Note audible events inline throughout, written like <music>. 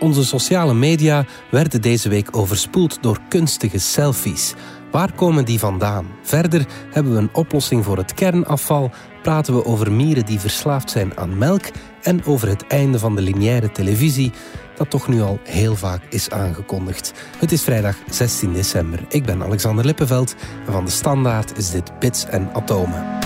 Onze sociale media werden deze week overspoeld door kunstige selfies. Waar komen die vandaan? Verder hebben we een oplossing voor het kernafval, praten we over mieren die verslaafd zijn aan melk en over het einde van de lineaire televisie, dat toch nu al heel vaak is aangekondigd. Het is vrijdag 16 december. Ik ben Alexander Lippenveld en van de Standaard is dit Bits en Atomen.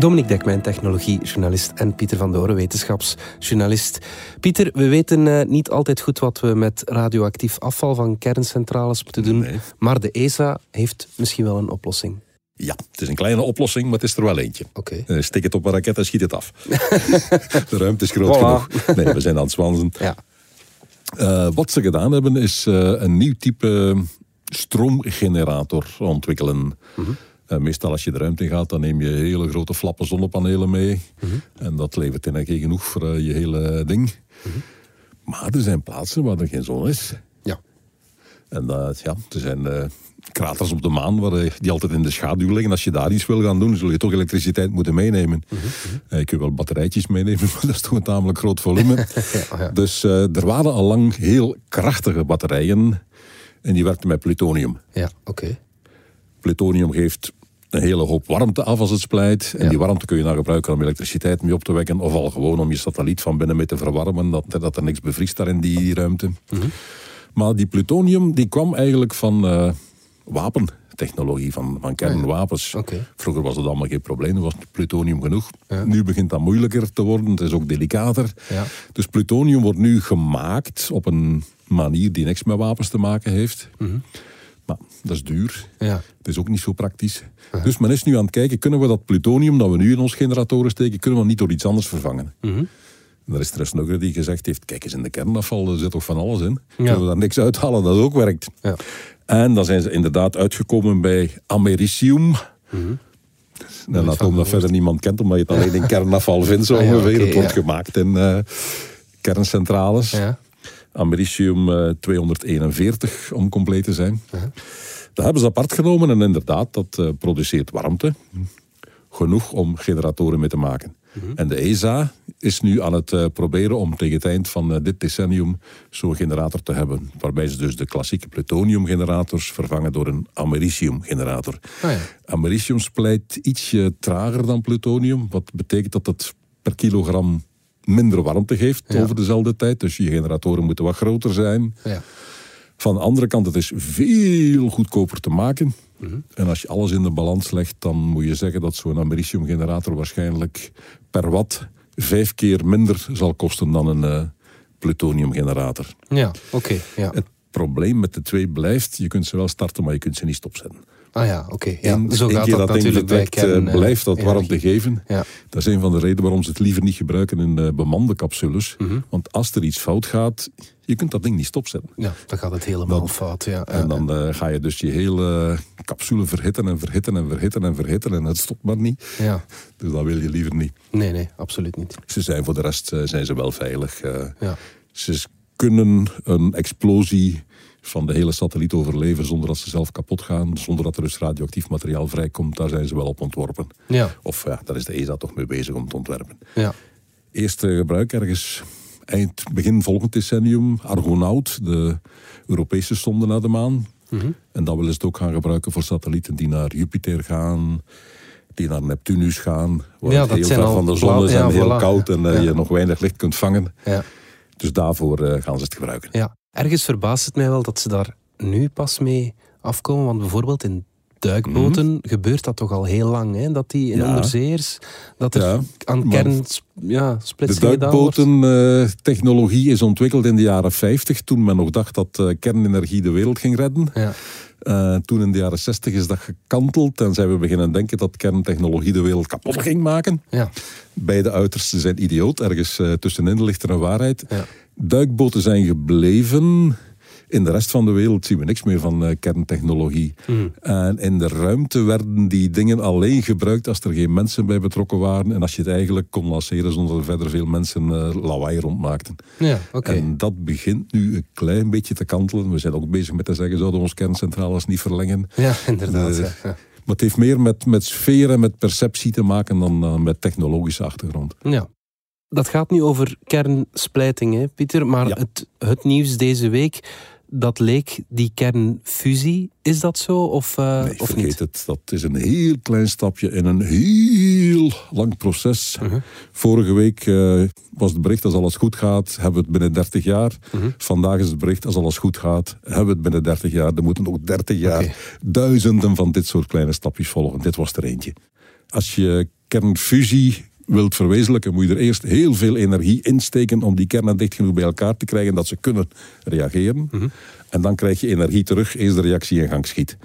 Dominique Dekmijn, technologiejournalist en Pieter van Doren, wetenschapsjournalist. Pieter, we weten uh, niet altijd goed wat we met radioactief afval van kerncentrales moeten doen. Nee. Maar de ESA heeft misschien wel een oplossing. Ja, het is een kleine oplossing, maar het is er wel eentje. Oké. Eh, Stik het op een raket en schiet het af. <laughs> de ruimte is groot Voilà. genoeg. Nee, we zijn aan het zwansen. Ja. Eh, wat ze gedaan hebben, is eh, een nieuw type stroomgenerator ontwikkelen. Eh, meestal als je de ruimte in gaat, dan neem je hele grote flappen zonnepanelen mee. En dat levert energie genoeg voor eh, je hele ding. Maar er zijn plaatsen waar er geen zon is. Ja. En dat, ja, er zijn eh, kraters op de maan waar, die altijd in de schaduw liggen. Als je daar iets wil gaan doen, zul je toch elektriciteit moeten meenemen. Eh, je kunt wel batterijtjes meenemen, <laughs> maar dat is toch een tamelijk groot volume. <laughs> Ja, ja. Dus er waren al lang heel krachtige batterijen. En die werkten met plutonium. Ja, oké. Plutonium geeft een hele hoop warmte af als het splijt. En Ja. die warmte kun je dan gebruiken om elektriciteit mee op te wekken. Of al gewoon om je satelliet van binnen mee te verwarmen. Dat, dat er niks bevriest daar in die ruimte. Maar die plutonium die kwam eigenlijk van eh, wapentechnologie, van, van kernwapens. Oké. Vroeger was het allemaal geen probleem, er was plutonium genoeg. Nu begint dat moeilijker te worden, het is ook delicater. Ja. Dus plutonium wordt nu gemaakt op een manier die niks met wapens te maken heeft. Maar dat is duur. Ja. Het is ook niet zo praktisch. Dus men is nu aan het kijken, kunnen we dat plutonium dat we nu in ons generatoren steken, kunnen we dat niet door iets anders vervangen? En er is er een die gezegd heeft, kijk eens in de kernafval, er zit toch van alles in. Kunnen we daar niks uithalen dat ook werkt? Ja. En dan zijn ze inderdaad uitgekomen bij americium. Een atoom dat verder niemand kent, omdat je het alleen in <laughs> kernafval vindt. Zo Ah ja, ongeveer. oké, het wordt gemaakt in eh, kerncentrales. Ja. Americium eh, 241 om compleet te zijn. Dat hebben ze apart genomen en inderdaad, dat eh, produceert warmte. Genoeg om generatoren mee te maken. En de ESA is nu aan het eh, proberen om tegen het eind van eh, dit decennium zo'n generator te hebben. Waarbij ze dus de klassieke plutoniumgenerators vervangen door een americiumgenerator. Ah, ja. Americium splijt ietsje trager dan plutonium. Wat betekent dat het per kilogram minder warmte geeft Ja. over dezelfde tijd. Dus je generatoren moeten wat groter zijn. Ja. Van de andere kant, het is veel goedkoper te maken. Mhm. En als je alles in de balans legt, dan moet je zeggen dat zo'n americiumgenerator waarschijnlijk per watt vijf keer minder zal kosten dan een eh, plutoniumgenerator. Ja, oké. Ja. Het probleem met de twee blijft, je kunt ze wel starten, maar je kunt ze niet stopzetten. Ah ja, oké. Ja. En Zo gaat dat, dat ding natuurlijk kern, eh, blijft dat energie. warmte geven. Ja. Dat is een van de redenen waarom ze het liever niet gebruiken in eh, bemande capsules. Mhm. Want als er iets fout gaat, je kunt dat ding niet stopzetten. Ja, dan gaat het helemaal fout. Ja. En dan eh, ga je dus je hele capsule verhitten en verhitten en verhitten en verhitten en het stopt maar niet. ja. Dus dat wil je liever niet. Nee, nee, absoluut niet. Ze zijn voor de rest zijn ze wel veilig. Ja. Ze kunnen een explosie van de hele satelliet overleven zonder dat ze zelf kapot gaan, zonder dat er dus radioactief materiaal vrijkomt. Daar zijn ze wel op ontworpen. Ja, Of ja, daar is de ESA toch mee bezig om te ontwerpen. ja. Eerste gebruik ergens eind, begin volgend decennium. Argonaut, de Europese sonde naar de maan. En dan willen ze het ook gaan gebruiken voor satellieten die naar Jupiter gaan, die naar Neptunus gaan. Waar Ja, het dat heel zijn ver van de zon is ja, en heel voilà. koud en eh, Ja. je nog weinig licht kunt vangen. ja. Dus daarvoor eh, gaan ze het gebruiken. Ja, ergens verbaast het mij wel dat ze daar nu pas mee afkomen. Want bijvoorbeeld in duikboten gebeurt dat toch al heel lang. Hè? Dat die in Mhm. Ja. onderzeers, dat er Ja, aan kern ja, De duikbotentechnologie is ontwikkeld in de jaren 50, toen men nog dacht dat eh, kernenergie de wereld ging redden. Ja. Eh, toen in de jaren 60 is dat gekanteld en zijn we beginnen denken dat kerntechnologie de wereld kapot ging maken. Ja. Beide uitersten zijn idioot, ergens eh, tussenin ligt er een waarheid. Ja. Duikboten zijn gebleven In de rest van de wereld zien we niks meer van uh, kerntechnologie. Mm. En in de ruimte werden die dingen alleen gebruikt als er geen mensen bij betrokken waren. En als je het eigenlijk kon lanceren zonder dat verder veel mensen uh, lawaai rondmaakten. Ja, okay. En dat begint nu een klein beetje te kantelen. We zijn ook bezig met te zeggen, zouden we onze kerncentrales niet verlengen? Ja, inderdaad. ja. <laughs> Maar het heeft meer met, met sfeer en met perceptie te maken dan met technologische achtergrond. Ja. Dat gaat nu over kernsplijting, hè, Pieter. Maar ja. het, het nieuws deze week dat leek die kernfusie. Is dat zo of, uh, nee, of vergeet niet? het. Dat is een heel klein stapje in een heel lang proces. Uh -huh. Vorige week uh, was het bericht als alles goed gaat, hebben we het binnen 30 jaar. Uh -huh. Vandaag is het bericht als alles goed gaat, hebben we het binnen 30 jaar. Er moeten ook 30 jaar okay. duizenden van dit soort kleine stapjes volgen. Dit was er eentje. Als je kernfusie wilt verwezenlijken, moet je er eerst heel veel energie insteken om die kernen dicht genoeg bij elkaar te krijgen dat ze kunnen reageren. Mm -hmm. En dan krijg je energie terug, eens de reactie in gang schiet.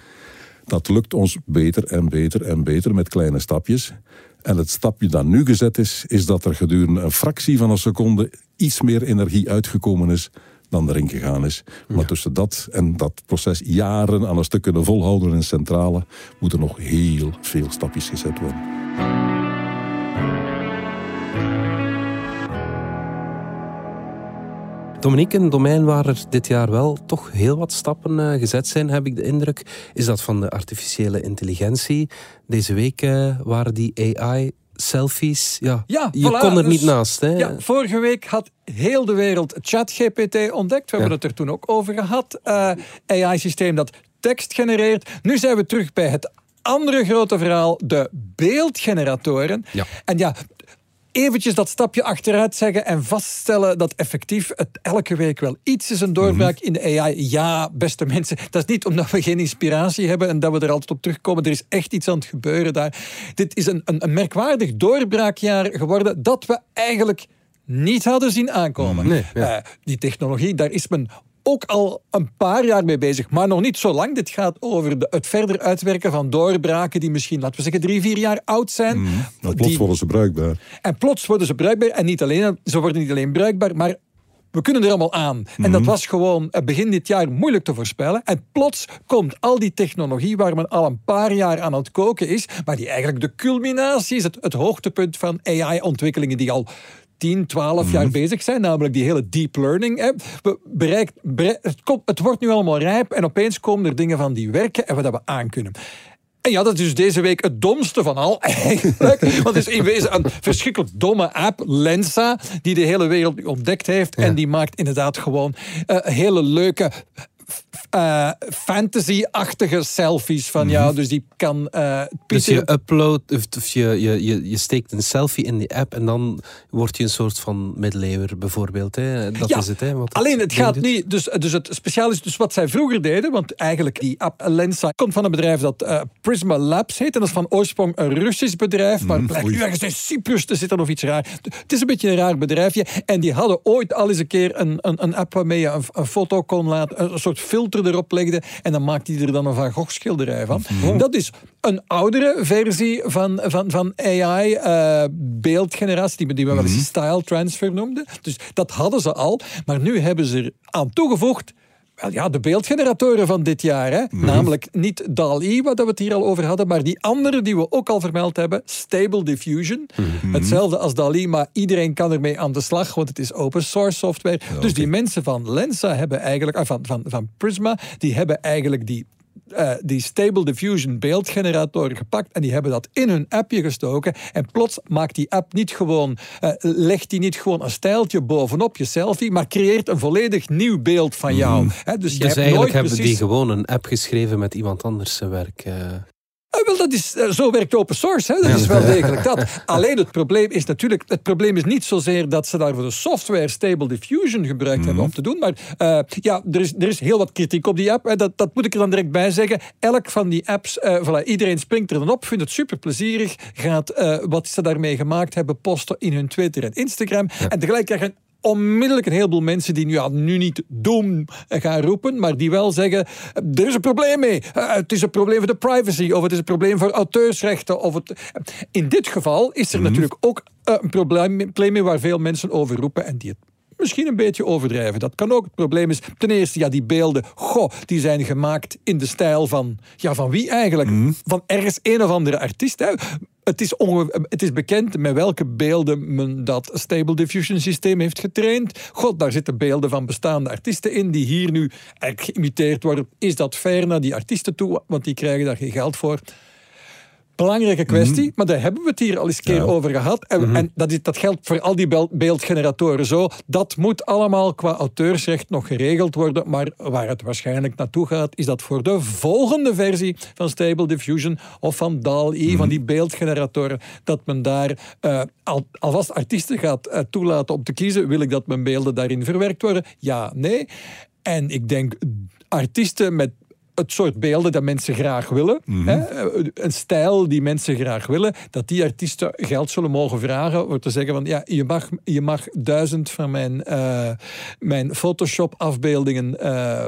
Dat lukt ons beter en beter en beter met kleine stapjes. En het stapje dat nu gezet is, is dat er gedurende een fractie van een seconde iets meer energie uitgekomen is dan erin gegaan is. Maar ja. tussen dat en dat proces jaren aan een stuk kunnen volhouden in centrale, moeten nog heel veel stapjes gezet worden. Dominique, een domein waar er dit jaar wel toch heel wat stappen uh, gezet zijn, heb ik de indruk, is dat van de artificiële intelligentie. Deze week uh, waren die AI selfies. Ja, ja je voilà, kon er dus, niet naast. Hè? Ja, vorige week had heel de wereld ChatGPT ontdekt. We ja. hebben het er toen ook over gehad. Uh, AI-systeem dat tekst genereert. Nu zijn we terug bij het andere grote verhaal, de beeldgeneratoren. Ja. En ja, eventjes dat stapje achteruit zeggen en vaststellen dat effectief het elke week wel iets is een doorbraak mm -hmm. in de AI. Ja, beste mensen, dat is niet omdat we geen inspiratie hebben en dat we er altijd op terugkomen. Er is echt iets aan het gebeuren daar. Dit is een, een, een merkwaardig doorbraakjaar geworden dat we eigenlijk niet hadden zien aankomen. Nee, ja. uh, die technologie, daar is men ook al een paar jaar mee bezig, maar nog niet zo lang. Dit gaat over de, het verder uitwerken van doorbraken die misschien, laten we zeggen, drie, vier jaar oud zijn. Mm, nou, plots die, worden ze bruikbaar. En plots worden ze bruikbaar. En niet alleen, ze worden niet alleen bruikbaar, maar we kunnen er allemaal aan. En dat was gewoon begin dit jaar moeilijk te voorspellen. En plots komt al die technologie waar men al een paar jaar aan het koken is, maar die eigenlijk de culminatie is, het, het hoogtepunt van AI-ontwikkelingen die al 10, 12 mm-hmm. jaar bezig zijn, namelijk die hele deep learning. We bereikt, bereikt, het, komt, het wordt nu allemaal rijp en opeens komen er dingen van die werken en we dat we aankunnen. En ja, dat is dus deze week het domste van al, <laughs> eigenlijk. Want het is in wezen een verschrikkelijk domme app, Lensa, die de hele wereld ontdekt heeft. Ja. En die maakt inderdaad gewoon uh, hele leuke uh, fantasy-achtige selfies van jou. Mm -hmm. Dus die kan... Uh, dus je upload, of, je, je, je steekt een selfie in die app en dan word je een soort van middeleeuwer bijvoorbeeld. Hè? Dat ja, is het. Hè, wat alleen het gaat niet... Dus, dus het speciaal is dus wat zij vroeger deden, want eigenlijk die app Lensa komt van een bedrijf dat uh, Prisma Labs heet. En dat is van oorsprong een Russisch bedrijf, maar mm, blijkt nu ergens in Cyprus te zitten of iets raar. Het is een beetje een raar bedrijfje. En die hadden ooit al eens een keer een, een, een app waarmee je een, een foto kon laten, een soort filter erop legde en dan maakt hij er dan een Van Gogh schilderij van. Mm. Dat is een oudere versie van, van, van AI, uh, beeldgeneratie, die, die we wel eens mm. style transfer noemden. Dus dat hadden ze al, maar nu hebben ze er aan toegevoegd wel ja, de beeldgeneratoren van dit jaar. Hè? Mm. Namelijk niet DAL-E, wat we het hier al over hadden, maar die andere die we ook al vermeld hebben, Stable Diffusion. Mm. Hetzelfde als DAL-E, maar iedereen kan ermee aan de slag, want het is open source software. Ja, dus okay. die mensen van Lensa hebben eigenlijk, van, van, van Prisma, die hebben eigenlijk die uh, die Stable Diffusion beeldgenerator gepakt en die hebben dat in hun appje gestoken. En plots maakt die app niet gewoon, uh, legt die niet gewoon een stijltje bovenop je selfie, maar creëert een volledig nieuw beeld van jou. Mm. He, dus, dus eigenlijk hebben precies... die gewoon een app geschreven met iemand anders zijn werk. Uh... Uh, wel, dat is, uh, zo werkt open source. Hè? Dat is wel <laughs> degelijk dat. Alleen het probleem is natuurlijk... Het probleem is niet zozeer dat ze daarvoor de software Stable Diffusion gebruikt mm. hebben om te doen. Maar uh, ja, er is, er is heel wat kritiek op die app. Dat, dat moet ik er dan direct bij zeggen. Elk van die apps, voilà, iedereen springt er dan op, vindt het super plezierig, gaat wat ze daarmee gemaakt hebben posten in hun Twitter en Instagram. Ja. En tegelijk krijgen onmiddellijk een heleboel mensen die nu, ja, nu niet doom gaan roepen, maar die wel zeggen, er is een probleem mee. Uh, het is een probleem voor de privacy, of het is een probleem voor auteursrechten. Of het... In dit geval is er mm -hmm. natuurlijk ook uh, een probleem mee waar veel mensen over roepen en die het misschien een beetje overdrijven. Dat kan ook. Het probleem is ten eerste, ja, die beelden, goh, die zijn gemaakt in de stijl van, ja, van wie eigenlijk? Mhm. Van ergens een of andere artiest. Hè? Het is, het is bekend met welke beelden men dat Stable Diffusion systeem heeft getraind. God, daar zitten beelden van bestaande artiesten in die hier nu geïmiteerd worden. Is dat fair naar die artiesten toe? Want die krijgen daar geen geld voor. Belangrijke kwestie, maar daar hebben we het hier al eens een keer Ja. over gehad. En, en dat, is, dat geldt voor al die beeldgeneratoren zo. Dat moet allemaal qua auteursrecht nog geregeld worden. Maar waar het waarschijnlijk naartoe gaat, is dat voor de volgende versie van Stable Diffusion of van DAL-E, van die beeldgeneratoren, dat men daar eh, al, alvast artiesten gaat eh, toelaten om te kiezen. Wil ik dat mijn beelden daarin verwerkt worden? Ja, nee. En ik denk artiesten met het soort beelden dat mensen graag willen. Hè? Een stijl die mensen graag willen. Dat die artiesten geld zullen mogen vragen. Voor te zeggen van ja, je mag, je mag duizend van mijn, eh, mijn Photoshop afbeeldingen eh,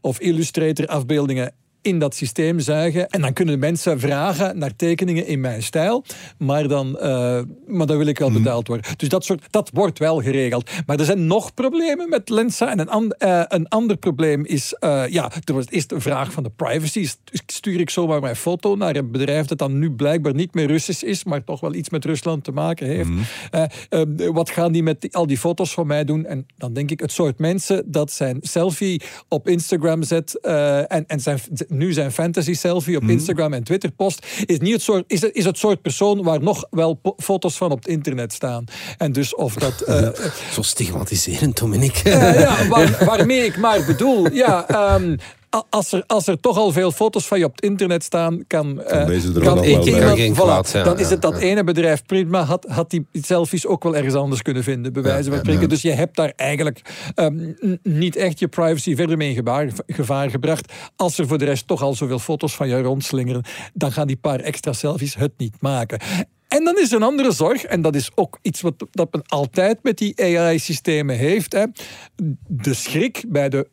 of Illustrator afbeeldingen in dat systeem zuigen. En dan kunnen mensen vragen naar tekeningen in mijn stijl. Maar dan, eh, maar dan wil ik wel betaald worden. Dus dat, soort, dat wordt wel geregeld. Maar er zijn nog problemen met Lensa. En een, an- eh, een ander probleem is... eh, ja, er was eerst een vraag van de privacy. St- Stuur ik zomaar mijn foto naar een bedrijf dat dan nu blijkbaar niet meer Russisch is, maar toch wel iets met Rusland te maken heeft. Eh, eh, wat gaan die met die- al die foto's van mij doen? En dan denk ik, het soort mensen dat zijn selfie op Instagram zet en, en zijn, nu zijn fantasy selfie op Instagram en Twitter post, is, niet het soort, is, het, is het soort persoon waar nog wel foto's van op het internet staan. En dus of dat... <laughs> eh, Zo stigmatiserend, Dominique. ja, ja, waar- <laughs> waarmee ik maar bedoel, ja, ehm, als, er, als er toch al veel foto's van je op het internet staan, kan, eh, kan één voilà, kwaad zijn, dan is het dat ja. ene bedrijf prima, had, had die selfies ook wel ergens anders kunnen vinden, bij wijze van spreken. Dus je hebt daar eigenlijk ehm, niet echt je privacy verder mee in gevaar, gevaar gebracht. Als er voor de rest toch al zoveel foto's van je rondslingeren, dan gaan die paar extra selfies het niet maken. En dan is er een andere zorg, en dat is ook iets wat dat men altijd met die AI-systemen heeft. Hè. De schrik bij de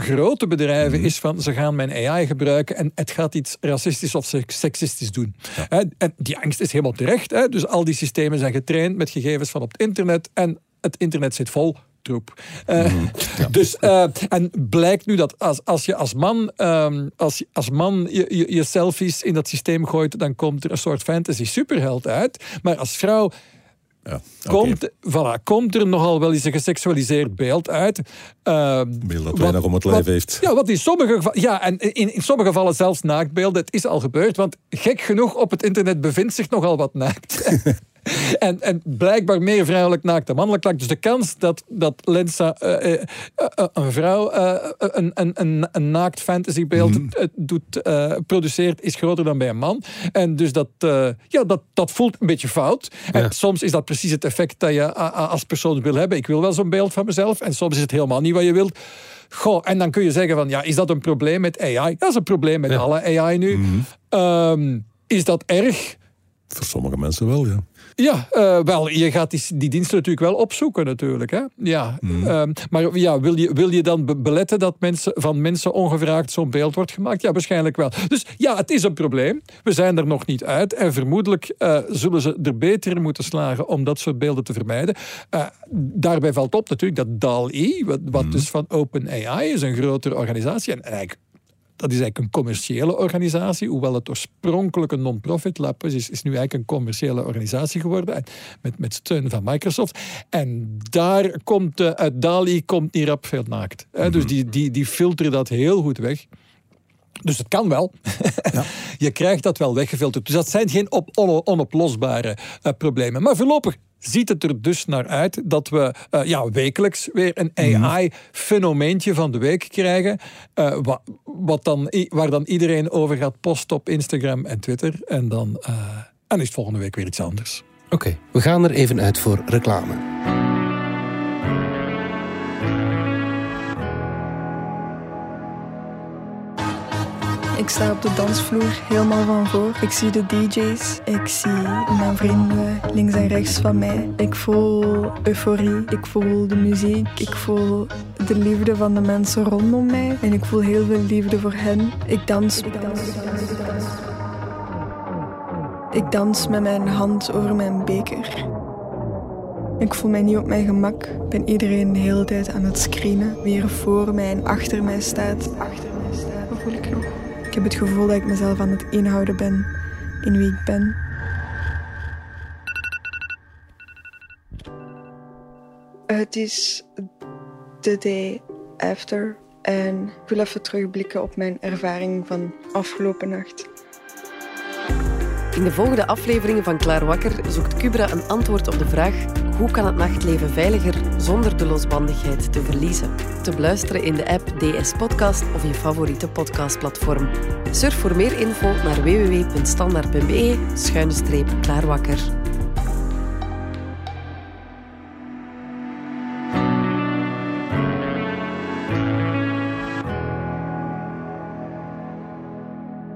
grote bedrijven is van ze gaan mijn AI gebruiken en het gaat iets racistisch of seks- seksistisch doen. En die angst is helemaal terecht. Hè. Dus al die systemen zijn getraind met gegevens van op het internet en het internet zit vol troep. Eh, <laughs> Dus, eh, en blijkt nu dat als, als je als man, ehm, als, als man je, je, je selfies in dat systeem gooit, dan komt er een soort fantasy superheld uit. Maar als vrouw Ja, komt, voilà, komt er nogal wel eens een geseksualiseerd beeld uit. Ehm, Beeld dat wat- weinig om het lijf wat- heeft. Ja, wat in sommige gevallen... Ja, en in, in sommige gevallen zelfs naaktbeelden. Het is al gebeurd, want gek genoeg op het internet bevindt zich nogal wat naakt. <laughs> <laughs> en, en blijkbaar meer vrouwelijk naakt dan mannelijk naakt. Dus de kans dat, dat Lensa eh, eh, eh, een vrouw een, een, een, een naakt fantasybeeld eh, doet, produceert, is groter dan bij een man. En dus dat, ja, dat, dat voelt een beetje fout. En soms is dat precies het effect dat je als persoon wil hebben. Ik wil wel zo'n beeld van mezelf. En soms is het helemaal niet wat je wilt. Goh, en dan kun je zeggen van, ja, is dat een probleem met AI? Dat is een probleem met alle AI nu. Mhm. Ehm, is dat erg? Voor sommige mensen wel, ja. Ja, eh, wel, je gaat die, die diensten natuurlijk wel opzoeken natuurlijk. Hè? Ja, ehm, maar ja, wil, je, wil je dan be- beletten dat mensen, van mensen ongevraagd zo'n beeld wordt gemaakt? Ja, waarschijnlijk wel. Dus ja, het is een probleem. We zijn er nog niet uit. En vermoedelijk eh, zullen ze er beter in moeten slagen om dat soort beelden te vermijden. Eh, daarbij valt op natuurlijk dat DAL-E, wat, wat dus van OpenAI is, een grotere organisatie. En eigenlijk dat is eigenlijk een commerciële organisatie, hoewel het oorspronkelijk een non-profit lab is, is, is nu eigenlijk een commerciële organisatie geworden, en met, met steun van Microsoft. En daar komt, eh, uit DALI komt niet rap veel naakt. hè. Dus die, die, die filteren dat heel goed weg. Dus het kan wel. <laughs> je krijgt dat wel weggefilterd. Dus dat zijn geen op, on- onoplosbare eh, problemen. Maar voorlopig ziet het er dus naar uit dat we eh, ja, wekelijks weer een AI-fenomeentje van de week krijgen. eh, wa- wat dan, waar dan iedereen over gaat posten op Instagram en Twitter. En dan eh, en is het volgende week weer iets anders. Oké, we gaan er even uit voor reclame. Ik sta op de dansvloer helemaal van voor. Ik zie de DJ's, ik zie mijn vrienden links en rechts van mij. Ik voel euforie, ik voel de muziek, ik voel de liefde van de mensen rondom mij. En ik voel heel veel liefde voor hen. Ik dans. Ik dans. Ik dans met mijn hand over mijn beker. Ik voel mij niet op mijn gemak. Ik ben iedereen de hele tijd aan het screenen. Wie er voor mij en achter mij staat. Achter mij staat, dat voel ik nog. Ik heb het gevoel dat ik mezelf aan het inhouden ben in wie ik ben. Het is the day after. En ik wil even terugblikken op mijn ervaring van afgelopen nacht. In de volgende afleveringen van Klaar Wakker zoekt Cubra een antwoord op de vraag hoe kan het nachtleven veiliger zonder de losbandigheid te verliezen? Te beluisteren in de app DS Podcast of je favoriete podcastplatform. Surf voor meer info naar www.standaard.be-klaarwakker.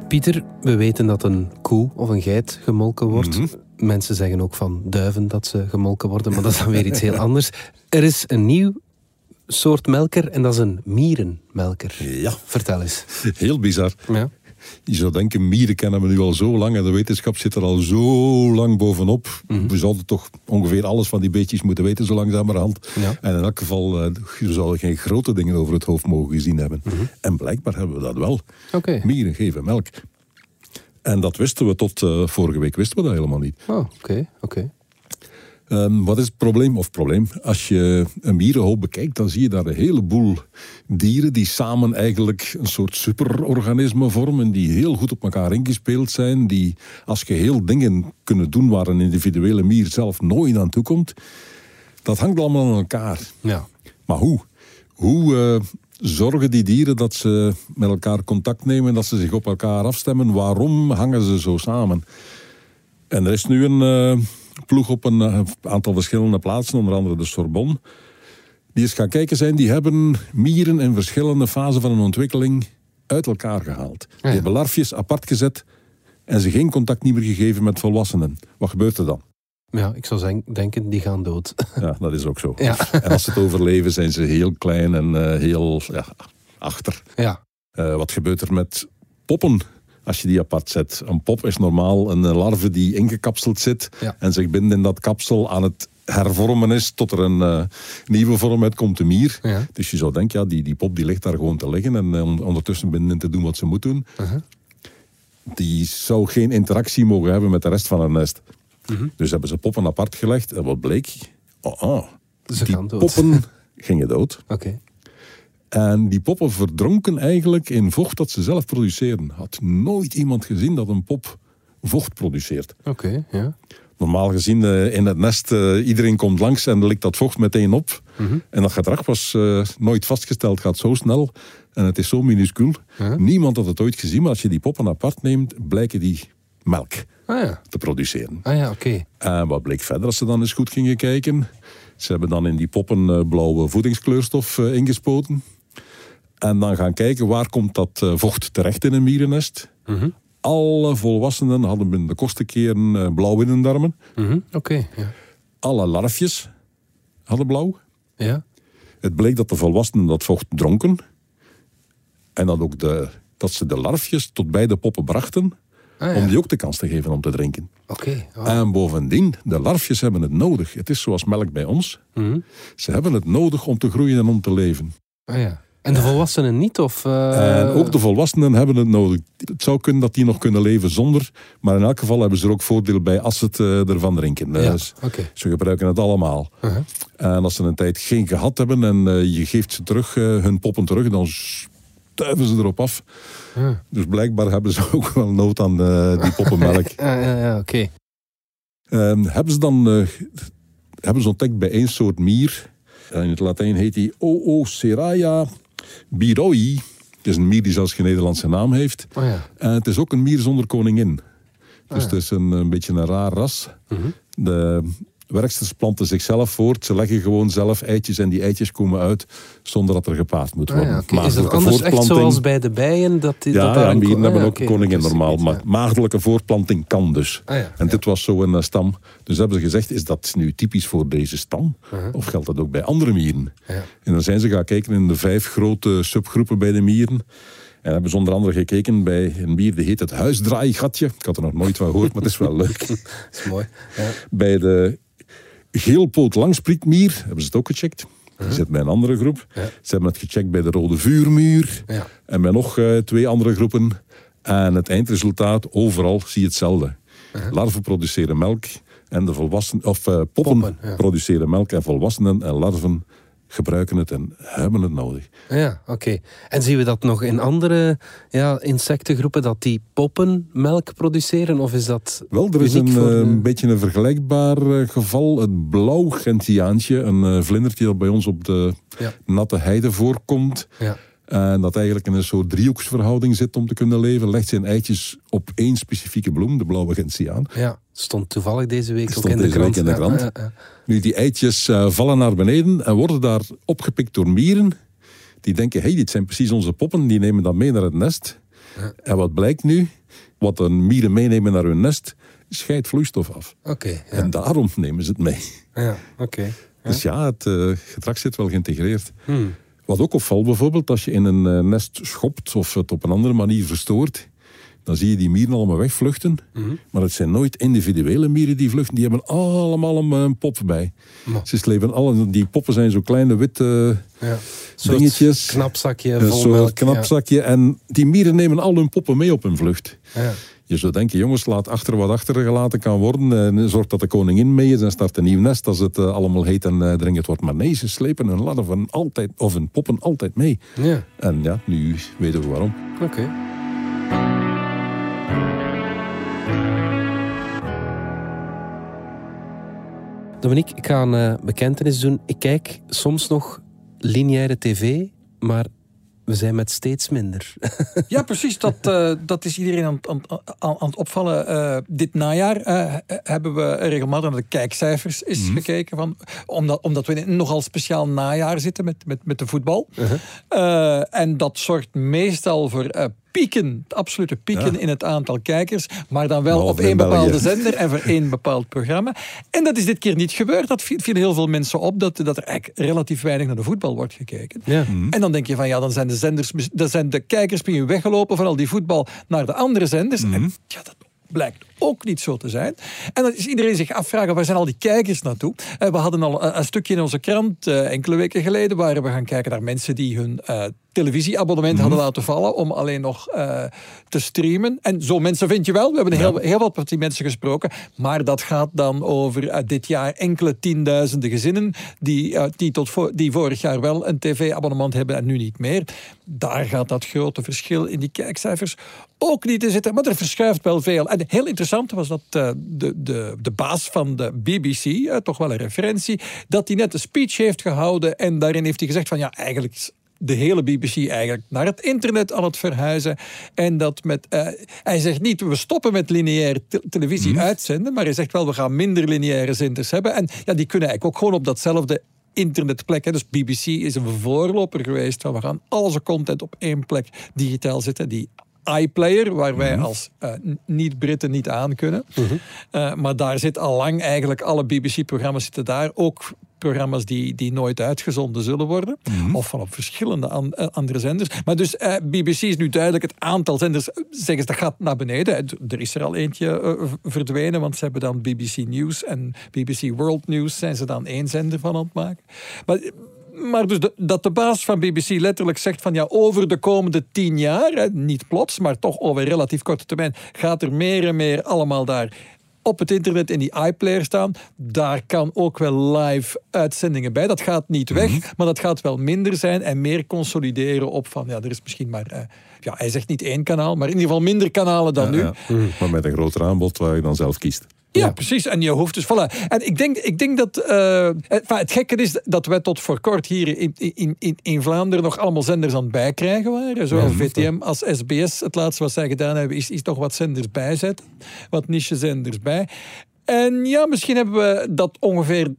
Pieter, we weten dat een koe of een geit gemolken wordt. Mhm. Mensen zeggen ook van duiven dat ze gemolken worden, maar dat is dan weer iets heel <laughs> anders. Er is een nieuw soort melker en dat is een mierenmelker. Ja, Vertel eens. heel bizar. Ja. Je zou denken, mieren kennen we nu al zo lang en de wetenschap zit er al zo lang bovenop. We zouden toch ongeveer alles van die beetjes moeten weten, zo langzamerhand. Ja. En in elk geval, eh, je zou geen grote dingen over het hoofd mogen gezien hebben. En blijkbaar hebben we dat wel. Mieren geven melk. En dat wisten we tot eh, vorige week, wisten we dat helemaal niet. Oh, oké, oké. Ehm, wat is het probleem? Of probleem? Als je een mierenhoop bekijkt, dan zie je daar een heleboel dieren die samen eigenlijk een soort superorganisme vormen, die heel goed op elkaar ingespeeld zijn, die als geheel dingen kunnen doen waar een individuele mier zelf nooit aan toe komt. Dat hangt allemaal aan elkaar. Ja. Maar hoe? Hoe eh, zorgen die dieren dat ze met elkaar contact nemen, dat ze zich op elkaar afstemmen? Waarom hangen ze zo samen? En er is nu een eh, ploeg op een eh, aantal verschillende plaatsen, onder andere de Sorbonne, die eens gaan kijken zijn. Die hebben mieren in verschillende fasen van hun ontwikkeling uit elkaar gehaald. Die hebben larfjes apart gezet en ze geen contact niet meer gegeven met volwassenen. Wat gebeurt er dan? Ja, ik zou denken, die gaan dood. Ja, dat is ook zo. Ja. En als ze het overleven, zijn ze heel klein en eh, heel ja, achter. Ja. Eh, wat gebeurt er met poppen als je die apart zet? Een pop is normaal een larve die ingekapseld zit Ja. en zich binnen in dat kapsel aan het hervormen is tot er een eh, nieuwe vorm uitkomt, de mier. Ja. Dus je zou denken, ja, die, die pop die ligt daar gewoon te liggen en eh, on- ondertussen binnenin te doen wat ze moet doen. Uh-huh. Die zou geen interactie mogen hebben met de rest van het nest. Mhm. Dus hebben ze poppen apart gelegd en wat bleek? Oh, oh, Ze die poppen <laughs> gingen dood. Oké. En die poppen verdronken eigenlijk in vocht dat ze zelf produceren. Had nooit iemand gezien dat een pop vocht produceert. Oké, ja. Normaal gezien eh, in het nest, eh, iedereen komt langs en likt dat vocht meteen op. En dat gedrag was eh, nooit vastgesteld, gaat zo snel. En het is zo minuscuul. Niemand had het ooit gezien, maar als je die poppen apart neemt, blijken die melk Ah ja, te produceren. ah, ja oké. En wat bleek verder als ze dan eens goed gingen kijken? Ze hebben dan in die poppen eh, blauwe voedingskleurstof eh, ingespoten. En dan gaan kijken waar komt dat eh, vocht terecht in een mierennest. Alle volwassenen hadden binnen de kortste keren eh, blauw in hun darmen. Mhm, Oké, ja. Alle larfjes hadden blauw. Ja. Het bleek dat de volwassenen dat vocht dronken. En dat, ook de, dat ze de larfjes tot bij de poppen brachten. Ah, ja. Om die ook de kans te geven om te drinken. Oké. En bovendien, de larfjes hebben het nodig. Het is zoals melk bij ons. Mhm. Ze hebben het nodig om te groeien en om te leven. Ah, ja. En de volwassenen niet? Of, eh, En ook de volwassenen hebben het nodig. Het zou kunnen dat die nog kunnen leven zonder. Maar in elk geval hebben ze er ook voordeel bij als ze het eh, ervan drinken. Ja, Dus ze gebruiken het allemaal. Uh-huh. En als ze een tijd geen gehad hebben en eh, je geeft ze terug, hun poppen terug, dan stuiven ze erop af. Ja. Dus blijkbaar hebben ze <laughs> ook wel nood aan eh, die poppenmelk. <laughs> Ja, ja, ja oké. Ehm, hebben ze dan eh, hebben ze ontdekt bij één soort mier. En in het Latijn heet die Ooceraya biroi. Het is een mier die zelfs geen Nederlandse naam heeft. Oh ja. En het is ook een mier zonder koningin. Dus Ah, het is een, een beetje een raar ras. Mhm. De werksters planten zichzelf voort. Ze leggen gewoon zelf eitjes en die eitjes komen uit zonder dat er gepaard moet Ah, worden. ja. Is dat anders echt zoals bij de bijen? Dat die, ja, dat ja een hebben ah, ook een is normaal. iets, Maar maagdelijke voortplanting kan dus. Ah, en dit was zo'n eh, stam. Dus hebben ze gezegd, is dat nu typisch voor deze stam? Of geldt dat ook bij andere mieren? Uh-huh. Ja. En dan zijn ze gaan kijken in de vijf grote subgroepen bij de mieren. En hebben ze onder andere gekeken bij een mier die heet het huisdraaigatje. Ik had er nog nooit van gehoord, maar het is wel leuk. <laughs> Dat is mooi. Ja. bij de geelpoot langsprietmier, hebben ze het ook gecheckt. Die zit bij een andere groep. Ja. Ze hebben het gecheckt bij de rode vuurmuur. Ja. En bij nog eh, twee andere groepen. En het eindresultaat, overal zie je hetzelfde. Larven produceren melk en de volwassenen, of eh, poppen, produceren melk en volwassenen en larven gebruiken het en hebben het nodig. Ja, oké. En zien we dat nog in andere ja, insectengroepen, dat die poppen melk produceren? Of is dat Wel, er is uniek een, voor eh, een beetje een vergelijkbaar eh, geval. Het blauw-gentiaantje, een eh, vlindertje dat bij ons op de Ja. natte heide voorkomt. Ja. En dat eigenlijk in een soort driehoeksverhouding zit om te kunnen leven. Legt zijn eitjes op één specifieke bloem, de blauwe gentiaan. Ja, stond toevallig deze week ook in de krant. week in de Ja, krant. ja, ja. Nu, die eitjes eh, vallen naar beneden en worden daar opgepikt door mieren. Die denken, hey, dit zijn precies onze poppen, die nemen dat mee naar het nest. En wat blijkt nu? Wat de mieren meenemen naar hun nest, scheidt vloeistof af. Oké. En daarom nemen ze het mee. ja, oké. Dus ja, het eh, gedrag zit wel geïntegreerd. Hmm. Wat ook opvalt bijvoorbeeld, als je in een eh, nest schopt of het op een andere manier verstoort, dan zie je die mieren allemaal wegvluchten. Mhm. Maar het zijn nooit individuele mieren die vluchten, die hebben allemaal een, een pop bij. Ze slepen alle, die poppen zijn zo kleine witte Ja. Dingetjes. knapzakje een vol soort melk. knapzakje. En die mieren nemen al hun poppen mee op hun vlucht. Ja. Je zou denken, jongens, laat achter wat achtergelaten kan worden. En zorg dat de koningin mee is en start een nieuw nest als het eh, allemaal heet en eh, dringend wordt. Maar nee, ze slepen hun larven altijd, of hun poppen altijd mee. Ja, En ja, nu weten we waarom. oké. Dominique, ik ga een eh, bekentenis doen. Ik kijk soms nog lineaire tv, maar we zijn met steeds minder. <laughs> Ja, precies. Dat, eh, dat is iedereen aan, aan, aan, aan het opvallen. Eh, dit najaar eh, hebben we regelmatig naar de kijkcijfers eens gekeken. Van, omdat, omdat we in een nogal speciaal najaar zitten met, met, met de voetbal. Eh, en dat zorgt meestal voor eh, pieken, absolute pieken Ja. in het aantal kijkers. Maar dan wel Behalve op één bepaalde zender en voor één bepaald programma. En dat is dit keer niet gebeurd. Dat viel, heel veel mensen op. Dat, dat er eigenlijk relatief weinig naar de voetbal wordt gekeken. Ja. En dan denk je van ja, dan zijn de zenders, dan zijn de kijkers misschien weggelopen van al die voetbal naar de andere zenders. En ja, dat blijkt ook niet zo te zijn. En dan is iedereen zich afvragen, waar zijn al die kijkers naartoe? Eh, we hadden al een, een stukje in onze krant eh, enkele weken geleden, waar we gaan kijken naar mensen die hun eh, televisieabonnement hadden laten vallen om alleen nog eh, te streamen. En zo mensen vind je wel. We hebben heel, heel wat met die mensen gesproken. Maar dat gaat dan over eh, dit jaar enkele tienduizenden gezinnen die, eh, die, tot die vorig jaar wel een tv-abonnement hebben en nu niet meer. Daar gaat dat grote verschil in die kijkcijfers ook niet in zitten. Maar er verschuift wel veel. En heel interessant was dat eh, de, de, de baas van de BBC, eh, toch wel een referentie, dat hij net een speech heeft gehouden en daarin heeft hij gezegd van ja, eigenlijk is de hele BBC eigenlijk naar het internet aan het verhuizen. En dat met. eh, hij zegt niet, we stoppen met lineaire te- televisie uitzenden. Maar hij zegt wel, we gaan minder lineaire zenders hebben. En ja, die kunnen eigenlijk ook gewoon op datzelfde internetplek. Hè. Dus BBC is een voorloper geweest van we gaan al onze content op één plek digitaal zetten. Die iPlayer, waar wij als eh, niet-Britten niet aan kunnen. Eh, maar daar zit al lang eigenlijk alle BBC-programma's zitten daar. Ook programma's die, die nooit uitgezonden zullen worden. Of van op verschillende an- eh, andere zenders. Maar dus BBC is nu duidelijk het aantal zenders, zeggen ze, dat gaat naar beneden. Er is er al eentje verdwenen, want ze hebben dan BBC News en BBC World News zijn ze dan één zender van aan het maken. Maar maar dus de- dat de baas van BBC letterlijk zegt van ja, over de komende tien jaar, hè, niet plots, maar toch over relatief korte termijn, gaat er meer en meer allemaal daar op het internet in die iPlayer staan. Daar kan ook wel live uitzendingen bij. Dat gaat niet weg, maar dat gaat wel minder zijn en meer consolideren op van ja, er is misschien maar, eh, ja, hij zegt niet één kanaal, maar in ieder geval minder kanalen dan nu. Ja, Maar met een groter aanbod waar je dan zelf kiest. Ja, precies. En je hoeft dus, voilà. En ik denk, ik denk dat, eh, het, enfin, het gekke is dat wij tot voor kort hier in, in, in, in Vlaanderen nog allemaal zenders aan het bijkrijgen waren. Zowel VTM als SBS. Het laatste wat zij gedaan hebben is, is toch wat zenders bijzetten. Wat niche-zenders bij. En ja, misschien hebben we dat ongeveer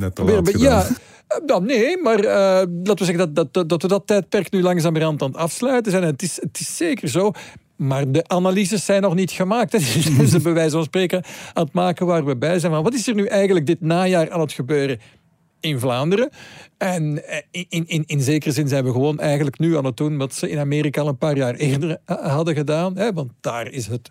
Net Weer ja, eh, nou, nee, maar eh, laten we zeggen dat, dat, dat, dat we dat tijdperk nu langzamerhand aan het afsluiten zijn. En het is, het is zeker zo. Maar de analyses zijn nog niet gemaakt. hè. <laughs> Dus ze bij wijze van spreken aan het maken waar we bij zijn. Van wat is er nu eigenlijk dit najaar aan het gebeuren in Vlaanderen? En eh, in, in, in, zekere zin zijn we gewoon eigenlijk nu aan het doen wat ze in Amerika al een paar jaar eerder eh, hadden gedaan. Hè? Want daar is het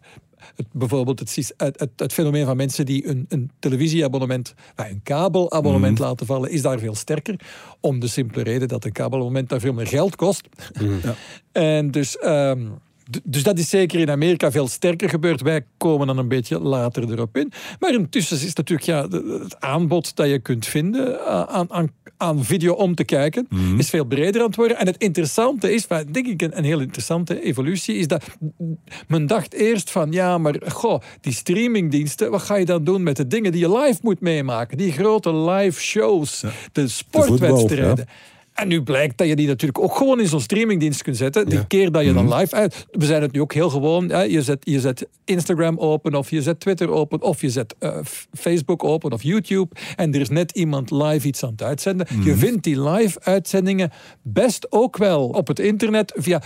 Het, bijvoorbeeld het, het, het, het, fenomeen van mensen die een, een televisieabonnement, een kabelabonnement mm. laten vallen, is daar veel sterker. Om de simpele reden dat een kabelabonnement daar veel meer geld kost. Mm. Ja. <laughs> En dus... Um, dus dat is zeker in Amerika veel sterker gebeurd. Wij komen dan een beetje later erop in. Maar intussen is natuurlijk ja, het aanbod dat je kunt vinden eh, aan, aan, aan video om te kijken, mhm. is veel breder aan het worden. En het interessante is, denk ik een, een heel interessante evolutie, is dat men dacht eerst van ja, maar goh, die streamingdiensten, wat ga je dan doen met de dingen die je live moet meemaken? Die grote live shows, de sportwedstrijden. En nu blijkt dat je die natuurlijk ook gewoon in zo'n streamingdienst kunt zetten. Die keer dat je dan mhm. live uit. We zijn het nu ook heel gewoon. Hè? Je, zet, je zet Instagram open, of je zet Twitter open, of je zet uh, Facebook open of YouTube. En er is net iemand live iets aan het uitzenden. Je mhm. vindt die live uitzendingen best ook wel op het internet via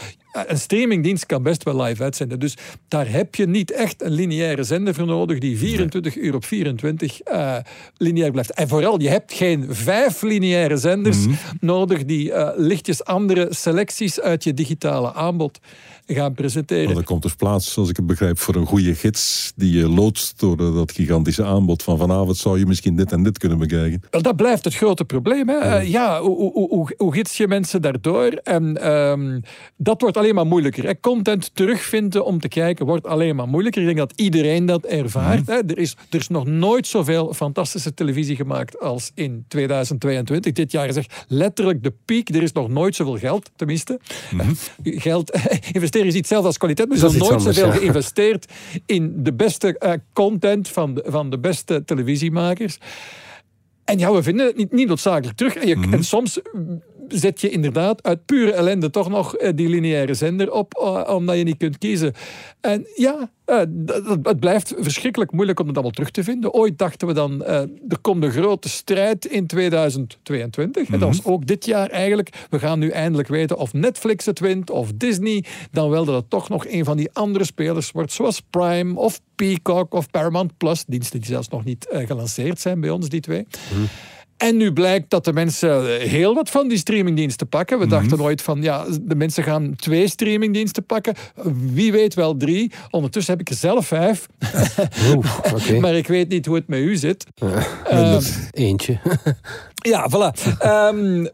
een streamingdienst kan best wel live uitzenden. Dus daar heb je niet echt een lineaire zender voor nodig die 24 uur op 24 uh, eh, lineair blijft. En vooral, je hebt geen vijf lineaire zenders mhm. nodig die uh, lichtjes andere selecties uit je digitale aanbod gaan presenteren. Maar dat komt dus plaats, zoals ik het begrijp, voor een goede gids die je loodst door dat gigantische aanbod van vanavond zou je misschien dit en dit kunnen bekijken. Wel, dat blijft het grote probleem. Hè? Ja, ja hoe, hoe, hoe, hoe, gids je mensen daardoor? En um, dat wordt alleen maar moeilijker. Hè? Content terugvinden om te kijken wordt alleen maar moeilijker. Ik denk dat iedereen dat ervaart. Mhm. Hè? Er, is, er is nog nooit zoveel fantastische televisie gemaakt als in 2022. Dit jaar is echt letterlijk de piek. Er is nog nooit zoveel geld, tenminste. Mm Geld <laughs> investeren is iets zelfs als kwaliteit. Maar er is nooit zoveel geïnvesteerd in de beste uh, content van de, van de beste televisiemakers. En ja, we vinden het niet, niet noodzakelijk terug. En, je, mm -hmm. en soms zet je inderdaad uit pure ellende toch nog eh, die lineaire zender op, eh, omdat je niet kunt kiezen. En ja, uh, het blijft verschrikkelijk moeilijk om het allemaal terug te vinden. Ooit dachten we dan, er komt een grote strijd in 2022. En dat was mhm. ook dit jaar eigenlijk. We gaan nu eindelijk weten of Netflix het wint of Disney. Dan wel dat het toch nog een van die andere spelers wordt, zoals Prime of Peacock of Paramount Plus. Diensten die zelfs nog niet gelanceerd zijn bij ons, die twee. Mhm. En nu blijkt dat de mensen heel wat van die streamingdiensten pakken. We dachten mhm. ooit van, ja, de mensen gaan twee streamingdiensten pakken. Wie weet wel drie. Ondertussen heb ik er zelf vijf. <laughs> Oeh, <laughs> maar ik weet niet hoe het met u zit. Uh, eentje. <laughs> ja, voilà. Um,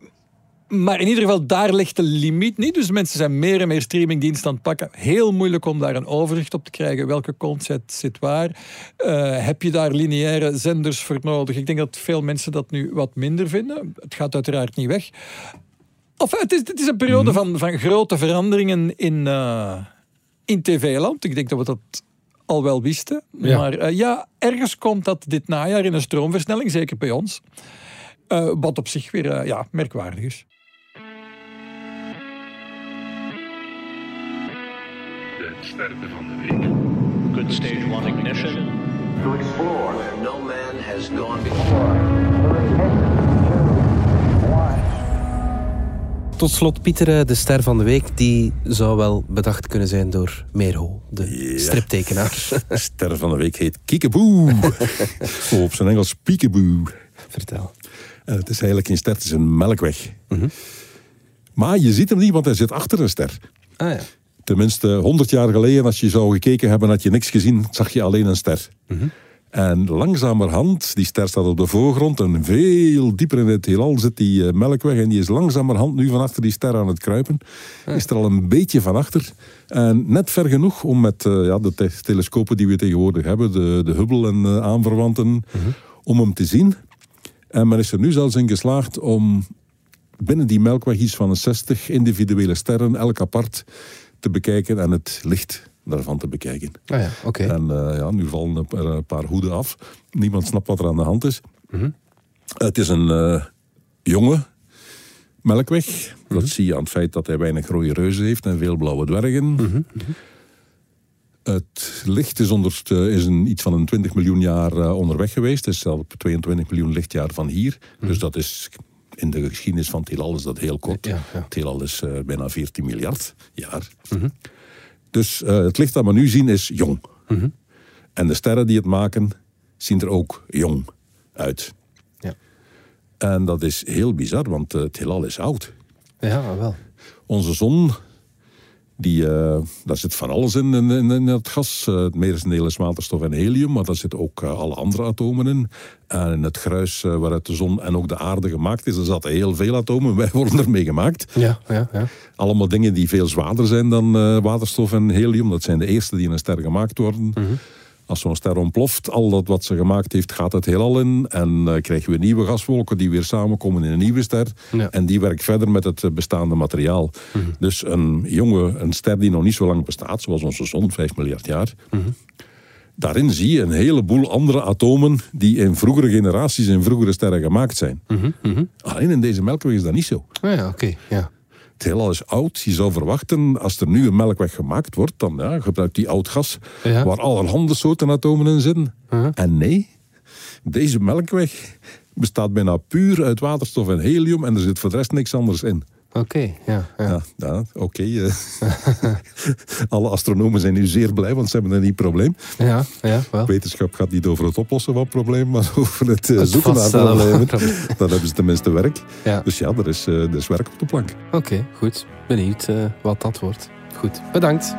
maar in ieder geval, daar ligt de limiet niet. Dus mensen zijn meer en meer streamingdiensten aan het pakken. Heel moeilijk om daar een overzicht op te krijgen. Welke concept zit waar? Uh, heb je daar lineaire zenders voor nodig? Ik denk dat veel mensen dat nu wat minder vinden. Het gaat uiteraard niet weg. Of het is, het is een periode mhm. van, van grote veranderingen in, uh, in tv-land. Ik denk dat we dat al wel wisten. Maar uh, ja, ergens komt dat dit najaar in een stroomversnelling, zeker bij ons. Uh, wat op zich weer ja, merkwaardig is. Sterren van de week. Good stage one ignition. To explore where no man has gone before. Tot slot, Pieter, eh, de ster van de week, die zou wel bedacht kunnen zijn door Merho, de striptekenaar. De ster van de week heet Kiekeboe. <laughs> of op zijn Engels Peekaboo. Vertel. En het is eigenlijk een ster, het is een melkweg. Mm Maar je ziet hem niet, want hij zit achter een ster. Ah ja. Tenminste, 100 jaar geleden, als je zou gekeken hebben, had je niks gezien, zag je alleen een ster. Mhm. En langzamerhand, die ster staat op de voorgrond en veel dieper in het heelal zit die uh, melkweg. En die is langzamerhand nu van achter die ster aan het kruipen. Is er al een beetje van achter. En net ver genoeg om met uh, ja, de telescopen die we tegenwoordig hebben, de, de Hubble en uh, aanverwanten, mhm. om hem te zien. En men is er nu zelfs in geslaagd om binnen die melkweg iets van 60 individuele sterren, elk apart, te bekijken en het licht daarvan te bekijken. Ah ja, oké. En uh, ja, nu vallen er een paar hoeden af. Niemand snapt wat er aan de hand is. Mhm. Het is een uh, jonge melkweg. Dat mhm. zie je aan het feit dat hij weinig rode reuzen heeft en veel blauwe dwergen. Mhm. Het licht is, onder, is een, iets van een 20 miljoen jaar onderweg geweest. Het is zelfs 22 miljoen lichtjaar van hier. Dus dat is in de geschiedenis van het heelal is dat heel kort. Ja, ja. Het heelal is uh, bijna 14 miljard jaar. Mm -hmm. Dus uh, het licht dat we nu zien is jong. Mm -hmm. En de sterren die het maken, zien er ook jong uit. Ja. En dat is heel bizar, want het heelal is oud. Ja, wel. Onze zon Die, uh, daar zit van alles in, in, in, in het gas. Uh, het merendeel is waterstof en helium, maar daar zitten ook uh, alle andere atomen in. En in het gruis waaruit de zon en ook de aarde gemaakt is, er zaten heel veel atomen. Wij <laughs> worden ermee gemaakt. Ja, ja, ja. Allemaal dingen die veel zwaarder zijn dan waterstof en helium. Dat zijn de eerste die in een ster gemaakt worden. Mm -hmm. Als zo'n ster ontploft, al dat wat ze gemaakt heeft, gaat het heelal in. En uh, krijgen we nieuwe gaswolken die weer samenkomen in een nieuwe ster. Ja. En die werkt verder met het bestaande materiaal. Mm -hmm. Dus een jonge een ster die nog niet zo lang bestaat, zoals onze zon, 5 miljard jaar. Mm -hmm. Daarin zie je een heleboel andere atomen die in vroegere generaties in vroegere sterren gemaakt zijn. Alleen in deze melkweg is dat niet zo. Oh ja, oké. Okay. Ja. Het heelal is oud. Je zou verwachten, als er nu een melkweg gemaakt wordt, dan ja, gebruikt die oud gas ja. waar allerhande soorten atomen in zitten. Uh -huh. En nee, deze melkweg bestaat bijna puur uit waterstof en helium en er zit voor de rest niks anders in. Oké, okay, ja. ja. ja, ja Oké. Okay, uh. <laughs> Alle astronomen zijn nu zeer blij, want ze hebben een nieuw probleem. Ja, ja, wel. Wetenschap gaat niet over het oplossen van het probleem, maar <laughs> over het, uh, het zoeken naar problemen. Dan hebben ze tenminste werk. Ja. Dus ja, er is, uh, er is werk op de plank. Oké, okay, goed. Benieuwd wat dat wordt. Goed, bedankt.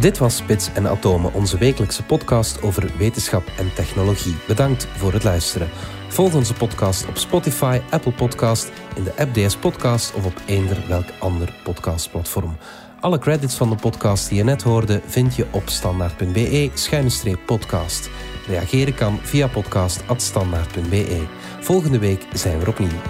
Dit was Spits en Atomen, onze wekelijkse podcast over wetenschap en technologie. Bedankt voor het luisteren. Volg onze podcast op Spotify, Apple Podcast, in de app DS Podcast of op eender welk ander podcastplatform. Alle credits van de podcast die je net hoorde vind je op standaard.be-podcast. Reageren kan via podcast.standaard.be. Volgende week zijn we opnieuw.